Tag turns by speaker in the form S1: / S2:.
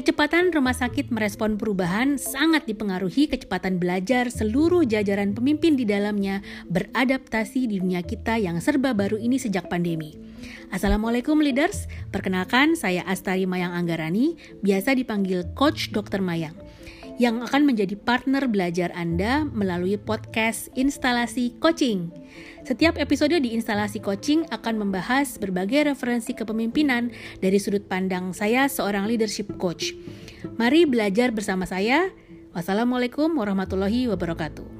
S1: Kecepatan rumah sakit merespon perubahan sangat dipengaruhi kecepatan belajar seluruh jajaran pemimpin di dalamnya beradaptasi di dunia kita yang serba baru ini sejak pandemi. Assalamualaikum leaders, perkenalkan saya Astari Mayang Anggarani, biasa dipanggil Coach Dr. Mayang yang akan menjadi partner belajar Anda melalui podcast Instalasi Coaching. Setiap episode di Instalasi Coaching akan membahas berbagai referensi kepemimpinan dari sudut pandang saya seorang leadership coach. Mari belajar bersama saya. Wassalamualaikum warahmatullahi wabarakatuh.